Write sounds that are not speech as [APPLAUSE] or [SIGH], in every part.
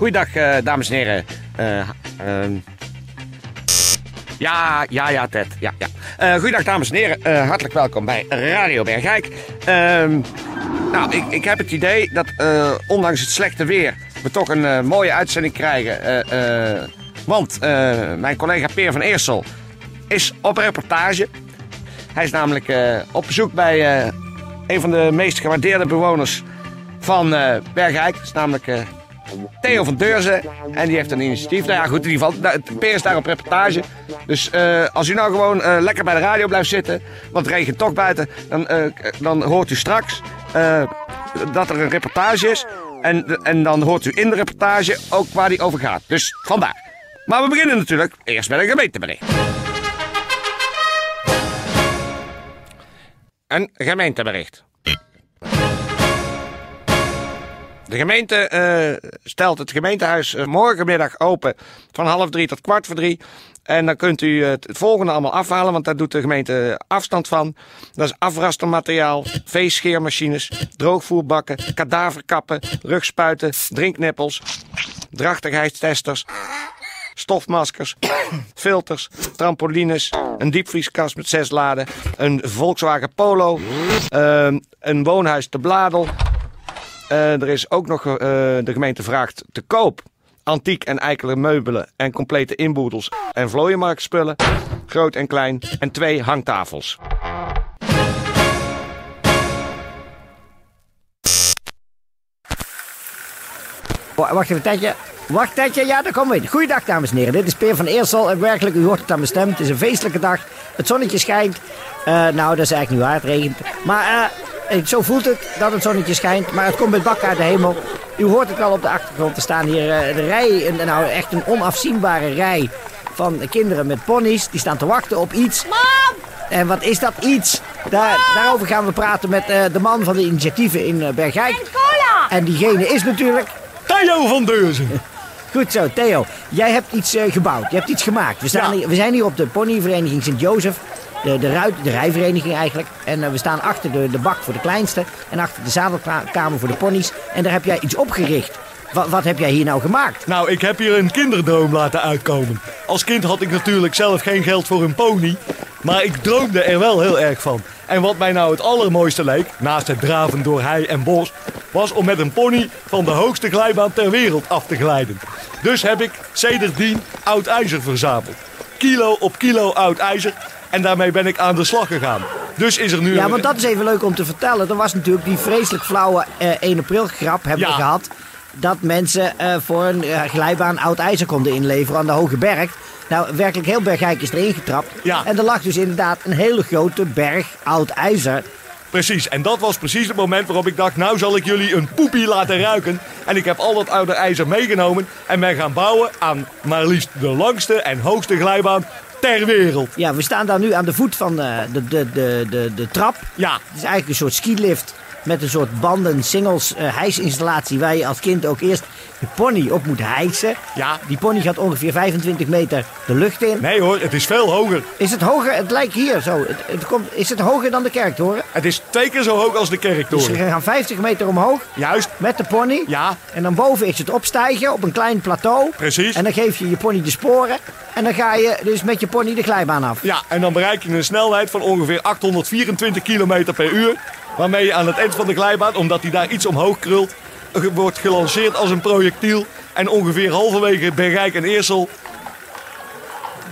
Goeiedag, eh, dames en heren. Eh, ehm. ja, ja, ja, Ted. Ja, ja. Eh, goeiedag, dames en heren. Hartelijk welkom bij Radio Bergijk. Ehm, nou, ik, ik heb het idee dat ondanks het slechte weer... we toch een mooie uitzending krijgen. Want mijn collega Peer van Eersel is op reportage. Hij is namelijk op bezoek bij een van de meest gewaardeerde bewoners van eh Bergijk. Dat is namelijk Theo van Deurzen. En die heeft een initiatief. Nou ja, goed, in ieder geval. da- Peer is daar op reportage. Dus eh, als u nou gewoon eh, lekker bij de radio blijft zitten. Want het regent toch buiten. Dan, eh, dan hoort u straks dat er een reportage is. En, en dan hoort u in de reportage ook waar die over gaat. Dus vandaar. Maar we beginnen natuurlijk eerst met een gemeentebericht. Een gemeentebericht. De gemeente eh, stelt het gemeentehuis eh, morgenmiddag open van half drie tot kwart voor drie. En dan kunt u het, het volgende allemaal afhalen, want daar doet de gemeente afstand van. Dat is afrastermateriaal, veescheermachines, droogvoerbakken, kadaverkappen, rugspuiten, drinknippels, drachtigheidstesters, stofmaskers, [COUGHS] filters, trampolines, een diepvrieskast met zes laden, een Volkswagen Polo, ehm, een woonhuis te Bladel. Eh, er is ook nog, eh, de gemeente vraagt te koop antiek en eikele meubelen en complete inboedels en vlooienmarktspullen, groot en klein, en twee hangtafels. Wa- Wacht even, Tetje. Wacht, Tetje. Ja, daar komen we. Goeiedag, dames en heren. Dit is Peer van Eersel. En werkelijk, u hoort het aan mijn stem. Het is een feestelijke dag. Het zonnetje schijnt. Eh, nou, dat is eigenlijk niet waar. Het regent. Maar eh, zo voelt het dat het zonnetje schijnt. Maar het komt met bakken uit de hemel. U hoort het wel op de achtergrond. Er staan hier eh, de rij, een, nou echt een onafzienbare rij van kinderen met ponies. Die staan te wachten op iets. En wat is dat iets? Daar, daarover gaan we praten met eh, de man van de initiatieven in eh, Bergijk. En diegene is natuurlijk Theo van Deurzen. [LAUGHS] Goed zo, Theo. Jij hebt iets gebouwd. Je hebt iets gemaakt. We, staan Ja. hier, we zijn hier op de ponyvereniging Sint-Jozef. De, de, ruit, de rijvereniging eigenlijk. En eh, we staan achter de, de bak voor de kleinste. En achter de zadelkamer voor de ponies. En daar heb jij iets opgericht. Wat, wat heb jij hier nou gemaakt? Nou, ik heb hier een kinderdroom laten uitkomen. Als kind had ik natuurlijk zelf geen geld voor een pony. Maar ik droomde er wel heel erg van. En wat mij nou het allermooiste leek, naast het draven door hei en bos, was om met een pony van de hoogste glijbaan ter wereld af te glijden. Dus heb ik sedertdien oud ijzer verzameld. Kilo op kilo oud ijzer. En daarmee ben ik aan de slag gegaan. Dus is er nu Ja, want dat is even leuk om te vertellen. Er was natuurlijk die vreselijk flauwe eh 1 april grap hebben we Ja. gehad. Dat mensen eh, voor een eh, glijbaan oud ijzer konden inleveren aan de Hoge Berg. Nou, werkelijk heel Bergijk is erin getrapt. Ja. En er lag dus inderdaad een hele grote berg oud ijzer. Precies, en dat was precies het moment waarop ik dacht, nou zal ik jullie een poepie laten ruiken. En ik heb al dat oude ijzer meegenomen en ben gaan bouwen aan maar liefst de langste en hoogste glijbaan ter wereld. Ja, we staan daar nu aan de voet van eh, de, de, de, de, de trap. Ja, Het is eigenlijk een soort skilift met een soort banden, singles, eh, hijsinstallatie... waar je als kind ook eerst je pony op moet hijsen. Ja. Die pony gaat ongeveer 25 meter de lucht in. nee hoor, het is veel hoger. Is het hoger? Het lijkt hier zo. Het, het komt, is het hoger dan de kerktoren? Het is twee keer zo hoog als de Dus kerktoren. we gaan 50 meter omhoog Juist, met de pony. Ja. En dan boven is het opstijgen op een klein plateau. Precies. En dan geef je je pony de sporen. En dan ga je dus met je pony de glijbaan af. ja, en dan bereik je een snelheid van ongeveer 824 km per uur. Waarmee je aan het eind van de glijbaan, omdat hij daar iets omhoog krult, wordt gelanceerd als een projectiel. En ongeveer halverwege Bergijk en Eersel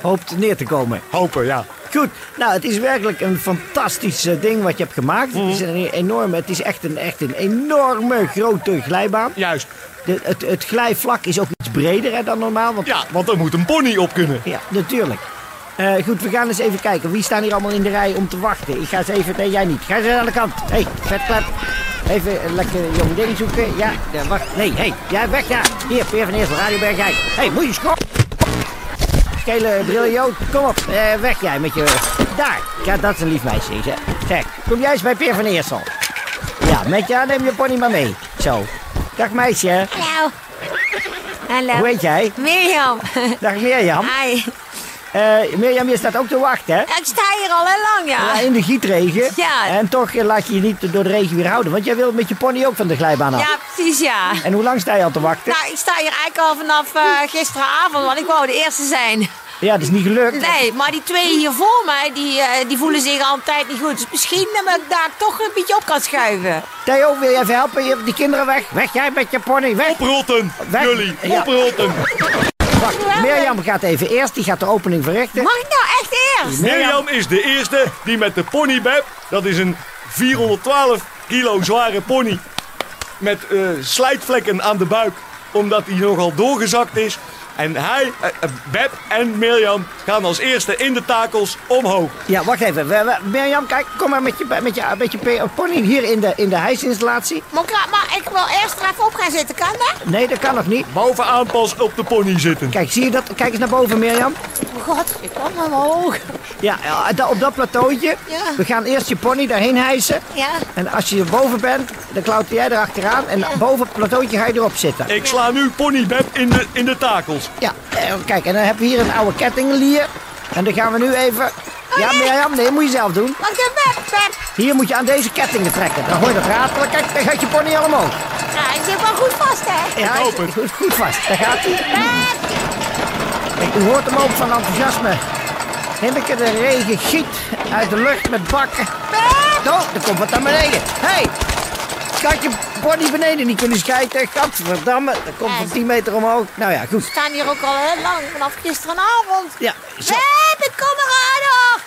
Hoopt neer te komen. hopen, ja. Goed, nou het is werkelijk een fantastisch eh, ding wat je hebt gemaakt. Mhm. Het is een enorme, het is echt een, echt een enorme grote glijbaan. Juist. De, het, het glijvlak is ook iets breder hè, dan normaal. Want, Ja, want er moet een pony op kunnen. Ja, natuurlijk. Eh, goed, we gaan eens even kijken. Wie staan hier allemaal in de rij om te wachten? Ik ga eens even... Nee, jij niet. Ga eens aan de kant. Hé, hey, vetklep. Even een lekker jong ding zoeken. Ja, wacht. Nee, hé. Hey, ja, weg daar. Hier, Peer van Eersel, Radio Bergijk. Hé, hey, moet je schop. Gele briljoot. Kom op, eh, weg jij met je... Daar. Ja, dat is een lief meisje. Zeg, zeg kom jij eens bij Peer van Eersel. Ja, met jou neem je pony maar mee. Zo. Dag meisje. Hallo. Hallo. Hoe heet jij? Mirjam. Dag Mirjam. Hi. Eh Mirjam, je staat ook te wachten, hè? Ik sta hier al heel lang, ja. Ja, in de gietregen. Ja. En toch laat je je niet door de regen weer houden. Want jij wil met je pony ook van de glijbaan af. Ja, precies, ja. En hoe lang sta je al te wachten? Nou, ik sta hier eigenlijk al vanaf eh, gisteravond, want ik wou de eerste zijn. Ja, dat is niet gelukt. Nee, maar die twee hier voor mij, die, eh, die voelen zich altijd niet goed. Dus misschien dat ik daar toch een beetje op kan schuiven. Theo, wil jij even helpen? Je hebt die kinderen weg. Weg jij met je pony. Weg. Oprotten, Weg. jullie, Ja. oprotten. Wacht, Mirjam gaat even eerst. Die gaat de opening verrichten. Mag ik nou echt eerst? Mirjam is de eerste die met de ponybeb, dat is een 412 kilo zware pony, met eh, slijtvlekken aan de buik, omdat hij nogal doorgezakt is. En hij, eh, eh, Beb en Mirjam gaan als eerste in de takels omhoog. Ja, wacht even. We- we- Mirjam, kijk, kom maar met je, met je, met je pony hier in de, in de hijsinstallatie. Maar, ik- maar ik wil eerst er even op gaan zitten, kan dat? Nee, dat kan nog niet. Bovenaan pas op de pony zitten. Kijk, zie je dat? Kijk eens naar boven, Mirjam. Oh god, ik kom maar omhoog. Ja, ja, da- op dat plateautje. Ja. We gaan eerst je pony daarheen hijsen. Ja. En als je er boven bent, dan klauter jij erachteraan. En boven het plateautje ga je erop zitten. Ik sla nu ponybeb in de, in de takels. Ja, eh, kijk, en dan heb je hier een oude kettinglier. En dan gaan we nu even... Ja, Mirjam, nee, moet je zelf doen. Wacht even, Pep. Hier moet je aan deze kettingen trekken. Dan hoor je dat ratelen. Kijk, dan gaat je pony al omhoog. Ja, ik zit wel goed vast, hè? Ja, hoop het. Goed, goed vast. Daar gaat hij. Kijk, u hoort hem ook van enthousiasme. Hinneke, de regen giet uit de lucht met bakken. Oh, er komt wat naar beneden. Hé, hey, gaat je pony beneden niet kunnen schijten? Gadverdamme, dat komt van 10 meter omhoog. Nou ja, goed. We staan hier ook al heel lang, vanaf gisteravond. Ja, zo, Pep, ik kom eraan nog.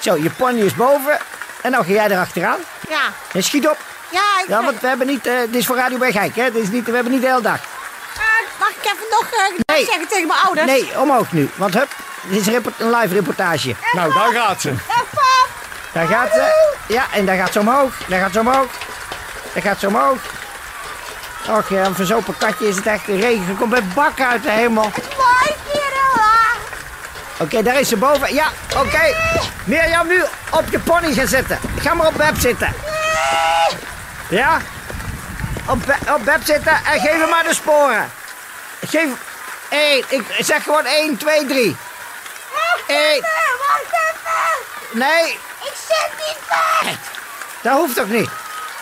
zo, je pony is boven. En nou ga jij erachteraan. Ja, En schiet op. ja, ik Ja, want we hebben niet, eh, dit is voor Radio Bergijk, hè. Dit is niet, we hebben niet de hele dag. Ah, mag ik even nog eh, Nee. zeggen tegen mijn ouders? Nee, omhoog nu. Want hup, dit is een, report- een live reportage. Nou, daar gaat ze. Daar gaat ze. Ja, en daar gaat ze omhoog. Daar gaat ze omhoog. Daar gaat ze omhoog. Och ja, een verzopen katje is het echt. De regen komt met bakken uit de hemel. Mooi, Kira. Oké, daar is ze boven. Ja, oké. Mirjam, nu op je pony gaan zitten. Ga maar op Beb zitten. Ja? Op, Be- op Beb zitten en geef hem maar de sporen. Geef... één. Ik zeg gewoon 1, 2, 3. Eén. Wacht even. Nee, Ik zit niet vast. Dat hoeft toch niet?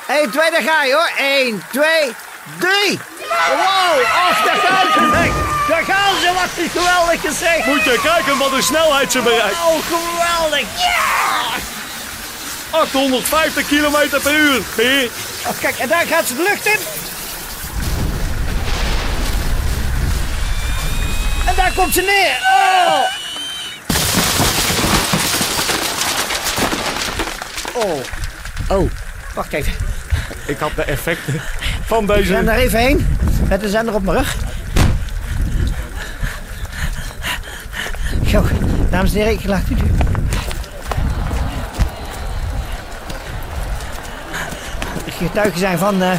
1, 2, daar ga je hoor. 1, 2, 3. Wow, och, daar gaan ze. Daar gaan ze, wat een geweldig gezicht. Moet je kijken wat een snelheid ze bereikt. Oh, geweldig. 850 km per uur. Peer. Oh, kijk, en daar gaat ze de lucht in. En daar komt ze neer. Oh. Oh. Oh, wacht even. Ik had de effecten van Ik ren deze... daar even heen. Met de zender op mijn rug. Zo, dames en heren, ik laat u nu. Getuigen zijn van eh,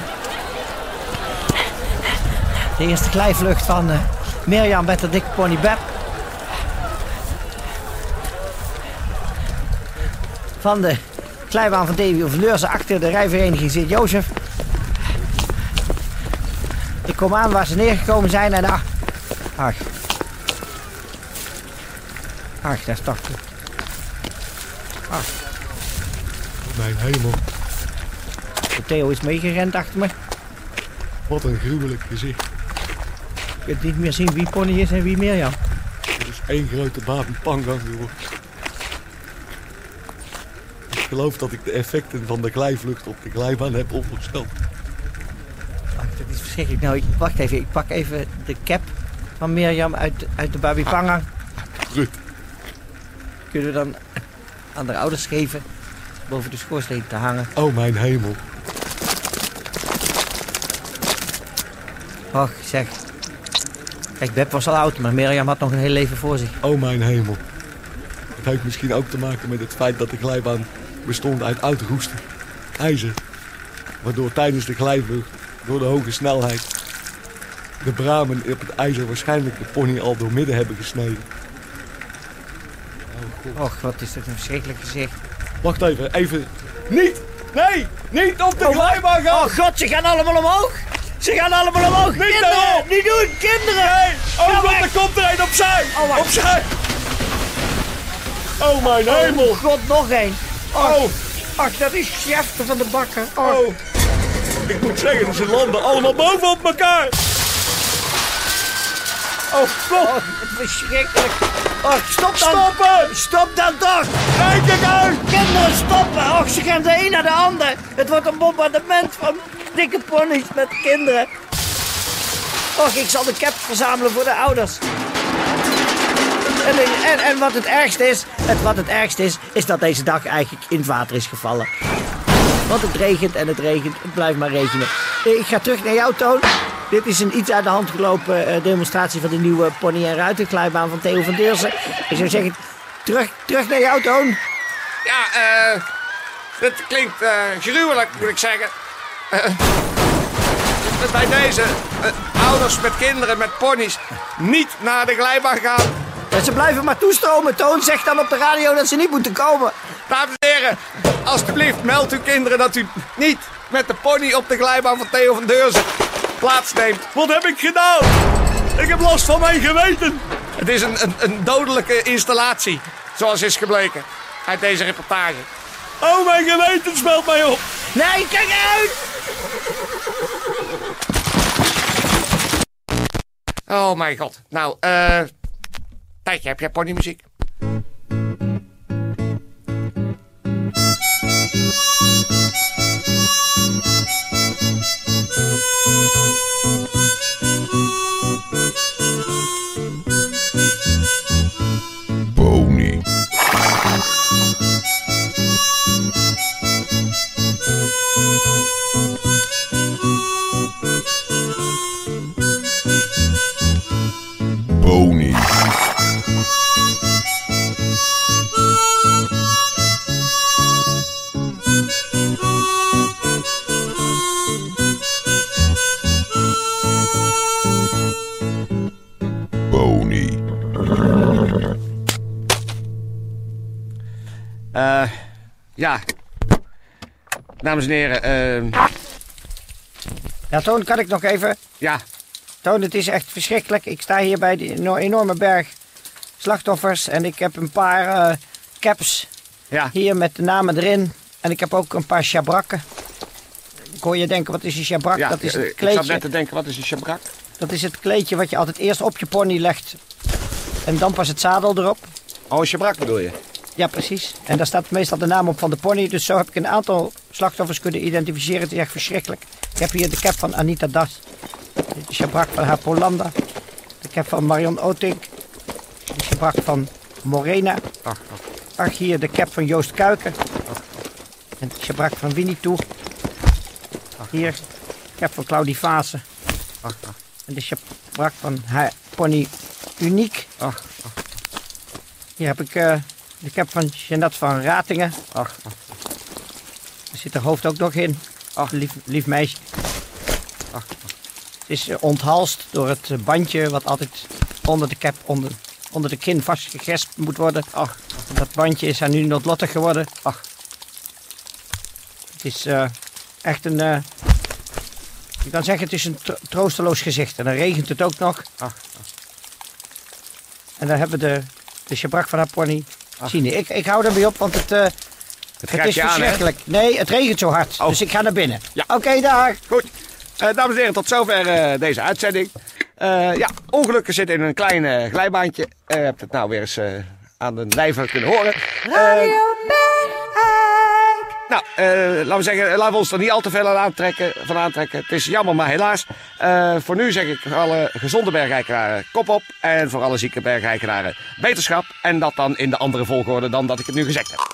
de eerste glijvlucht van eh, Mirjam met de dikke pony Beb. Van de glijbaan van Davy Overleurse achter de rijvereniging Sint-Jozef. Ik kom aan waar ze neergekomen zijn en ach. Ach. Ach, dat is toch. Mijn hemel, Theo is meegerend achter me. wat een gruwelijk gezicht. Je kunt niet meer zien wie Pony is en wie Mirjam. Het is één grote baby pangang, joh. Ik geloof dat ik de effecten van de glijvlucht op de glijbaan heb opgesteld. Ach, dat is verschrikkelijk. Nou, ik, wacht even. Ik pak even de cap van Mirjam uit, uit de Babi Pangang. Rut, Kunnen we dan aan de ouders geven boven de schoorsteen te hangen. oh mijn hemel. Och, zeg. Kijk, Beb was al oud, maar Mirjam had nog een heel leven voor zich. Oh mijn hemel. Het heeft misschien ook te maken met het feit dat de glijbaan bestond uit oud roesten. IJzer. Waardoor tijdens de glijvlucht, door de hoge snelheid, de bramen op het ijzer waarschijnlijk de pony al door midden hebben gesneden. Och, wat is dat een verschrikkelijk gezicht. Wacht even, even. Niet! Nee! Niet op de Oh, glijbaan gaan! Oh god, ze gaan allemaal omhoog. Ze gaan allemaal omhoog. kinderen, daarop. niet doen, kinderen. Nee! Oh god, er komt er een opzij! Oh, opzij! Oh mijn hemel! Oh god, nog één. Oh! Ach, dat is Schefter van de bakker. Oh. Oh! Ik moet zeggen, ze landen allemaal bovenop elkaar! Oh god! Oh, wat verschrikkelijk. Oh, stop dan. Stoppen! Stop dan toch. Kijk uit! Kinderen, stoppen. Och, ze gaan de een naar de ander. Het wordt een bombardement van dikke ponies met kinderen. Och, ik zal de cap verzamelen voor de ouders. En, en, wat het ergste is, het, wat het ergste is, is dat deze dag eigenlijk in het water is gevallen. Want het regent en het regent, het blijft maar regenen. Ik ga terug naar jou, Toon. Dit is een iets uit de hand gelopen eh, demonstratie van de nieuwe pony- en ruitenglijbaan van Theo van Deursen. Ik zou zeggen, terug, terug naar jou, Toon. Ja, eh. dit klinkt eh, gruwelijk, moet ik zeggen. Eh, bij deze ouders met kinderen met ponies niet naar de glijbaan gaan. Ze blijven maar toestromen, Toon. Zeg dan op de radio dat ze niet moeten komen. Dames en heren, alstublieft meld uw kinderen dat u niet met de pony op de glijbaan van Theo van Deurzen plaatsneemt. Wat heb ik gedaan? Ik heb last van mijn geweten! Het is een, een, een dodelijke installatie, zoals is gebleken uit deze reportage. Oh, mijn geweten smelt mij op! Nee, kijk uit! Oh mijn god. Nou, eh. Tijdje, heb jij ponymuziek? Dames en heren, eh. Ja, Toon, kan ik nog even? ja. Toon, het is echt verschrikkelijk. Ik sta hier bij die eno- enorme berg slachtoffers. En ik heb een paar eh, caps Ja. hier met de namen erin. En ik heb ook een paar shabrakken. Ik hoor je denken, wat is een shabrak? ja. dat, is eh, het ik zat kleedje, net te denken, wat is een shabrak? dat is het kleedje wat je altijd eerst op je pony legt. En dan pas het zadel erop. Oh, een shabrak bedoel je? Ja, precies. En daar staat meestal de naam op van de pony. Dus zo heb ik een aantal slachtoffers kunnen identificeren. Het is echt verschrikkelijk. Ik heb hier de cap van Anita Das. De shabrak van haar Polanda. De cap van Marion Otink. De shabrak van Morena. Ach, ach. Ach, hier de cap van Joost Kuiken. En de shabrak van Winnie Toe. Hier, de cap van Claudie. Ach, ach. En de shabrak van haar pony Uniek. Ach, ach, Hier heb ik eh, de cap van Jeanette van Ratingen. ach, ach. Zit haar hoofd ook nog in. Ach. Lief, lief meisje. Ach. Het is eh, onthalst door het eh, bandje wat altijd onder de cap, onder, onder de kin vastgegespt moet worden. Ach. Dat bandje is haar nu noodlottig geworden. Ach. Het is eh, echt een... je kan zeggen, het is een tro- troosteloos gezicht. En dan regent het ook nog. Ach. En dan hebben we de, de shabrak van haar pony. Zien ik, ik hou erbij op, want het, Het het grijpt is je aan, verschrikkelijk. nee, het regent zo hard. Oh. Dus ik ga naar binnen. Ja. Oké, dag. Goed. Eh, dames en heren, tot zover eh, deze uitzending. Eh, ja, ongelukken zitten in een klein glijbaantje. Eh, je hebt het nou weer eens eh, aan de lijve kunnen horen. Eh, nou, eh, laten we zeggen, laten we ons er niet al te veel aan aantrekken, van aantrekken. Het is jammer, maar helaas. Eh, voor nu zeg ik voor alle gezonde bergeikenaren kop op. En voor alle zieke bergeikenaren beterschap. En dat dan in de andere volgorde dan dat ik het nu gezegd heb.